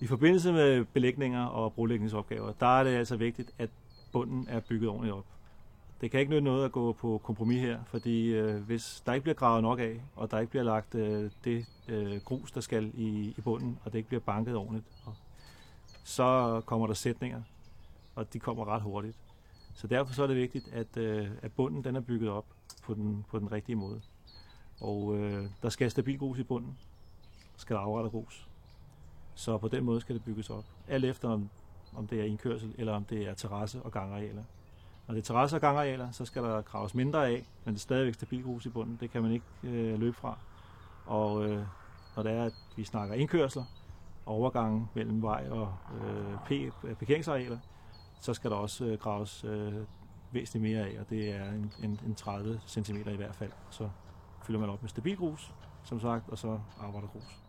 I forbindelse med belægninger og brolægningsopgaver, der er det altså vigtigt, at bunden er bygget ordentligt op. Det kan ikke nytte noget at gå på kompromis her, fordi øh, hvis der ikke bliver gravet nok af, og der ikke bliver lagt øh, det øh, grus, der skal i, i bunden, og det ikke bliver banket ordentligt, og, så kommer der sætninger, og de kommer ret hurtigt. Så derfor så er det vigtigt, at, øh, at bunden den er bygget op på den, på den rigtige måde. Og øh, der skal stabil grus i bunden, skal der afrette grus. Så på den måde skal det bygges op. Alt efter om, om det er indkørsel, eller om det er terrasse og gangarealer. Når det er terrasse og gangarealer, så skal der graves mindre af, men det er stadigvæk stabil grus i bunden. Det kan man ikke øh, løbe fra. Og øh, når det er, at vi snakker indkørsler, overgangen mellem vej og øh, øh, parkeringsarealer, så skal der også øh, graves øh, væsentligt mere af, og det er en, en, en 30 cm i hvert fald. Så fylder man op med stabil grus, som sagt, og så arbejder grus.